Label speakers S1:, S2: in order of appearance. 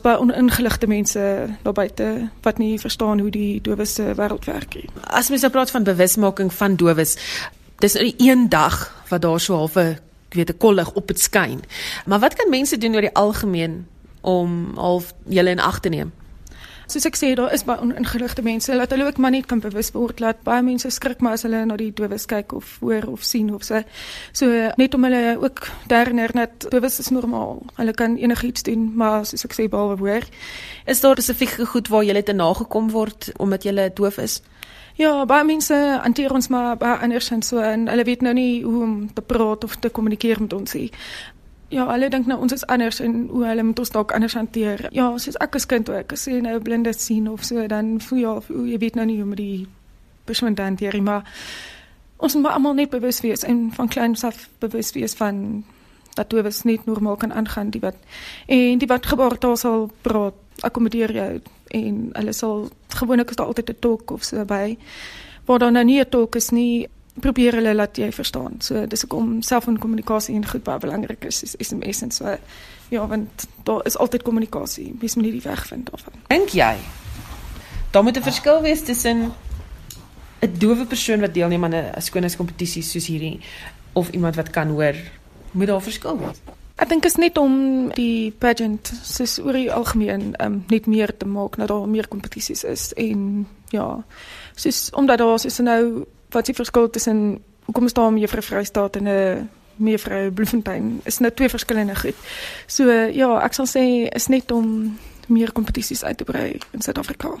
S1: baie oningeligte mense daar buite wat nie verstaan hoe die dowes se wêreld werk nie.
S2: As mens nou praat van bewusmaking van dowes, dis nou een dag wat daar so half 'n weet 'n kollig op dit skyn. Maar wat kan mense doen oor die algemeen om half julle in ag te neem?
S1: Soos ek sê, daar is baie oningeligte mense dat hulle ook maar net kan bewus word dat baie mense skrik maar as hulle na die dowes kyk of hoor of sien of so. So net om hulle ook herinner dat dowes is normaal. Hulle kan enigiets doen, maar soos ek sê behalwe hoor.
S2: Is daar spesifieke goed waar jy te nagekom word omdat jy doof is?
S1: Ja, baie mense hanteer ons maar baie anders en so en hulle weet nou nie hoe om te praat of te kommunikeer met ons nie. Ja, hulle dink nou ons is anders en hoe hulle met ons dalk anders hanteer. Ja, soos ek as kind ook, as jy nou blinde sien of so, dan voel jy of jy weet nou nie hoe om die persoon te hanteer nie, maar ons moet almal net bewus wees en van kleins af bewus wees van dat dit was nie normaal kan aangaan die wat en die wat geboorte sal praat akkommodeer jou en hulle sal gewoonlik is daar altyd 'n tolk of so by waar dan nou nie 'n tolk is nie probeer hulle laat jy verstaan. So dis ook om selfoonkommunikasie en goed baie belangrik is, is SMS en so. Ja, want daar is altyd kommunikasie. Mens moet nie die weg vind daarvan.
S2: Dink jy? Daar moet 'n verskil wees tussen 'n dowe persoon wat deelneem aan 'n skoonheidskompetisie soos hierdie of iemand wat kan hoor. Moet daar verskil wees?
S1: Ek dink is net om die pageant soos oor die algemeen um, net meer te maak dat daar meer kompetisies is en ja, soos omdat daar is nou wat die verskil tussen hoekom staan mevrou Vrystaat en 'n mevrou Bloemfontein is nou twee verskillende goed. So ja, ek sal sê is net om meer kompetisies uit te brei in Suid-Afrika.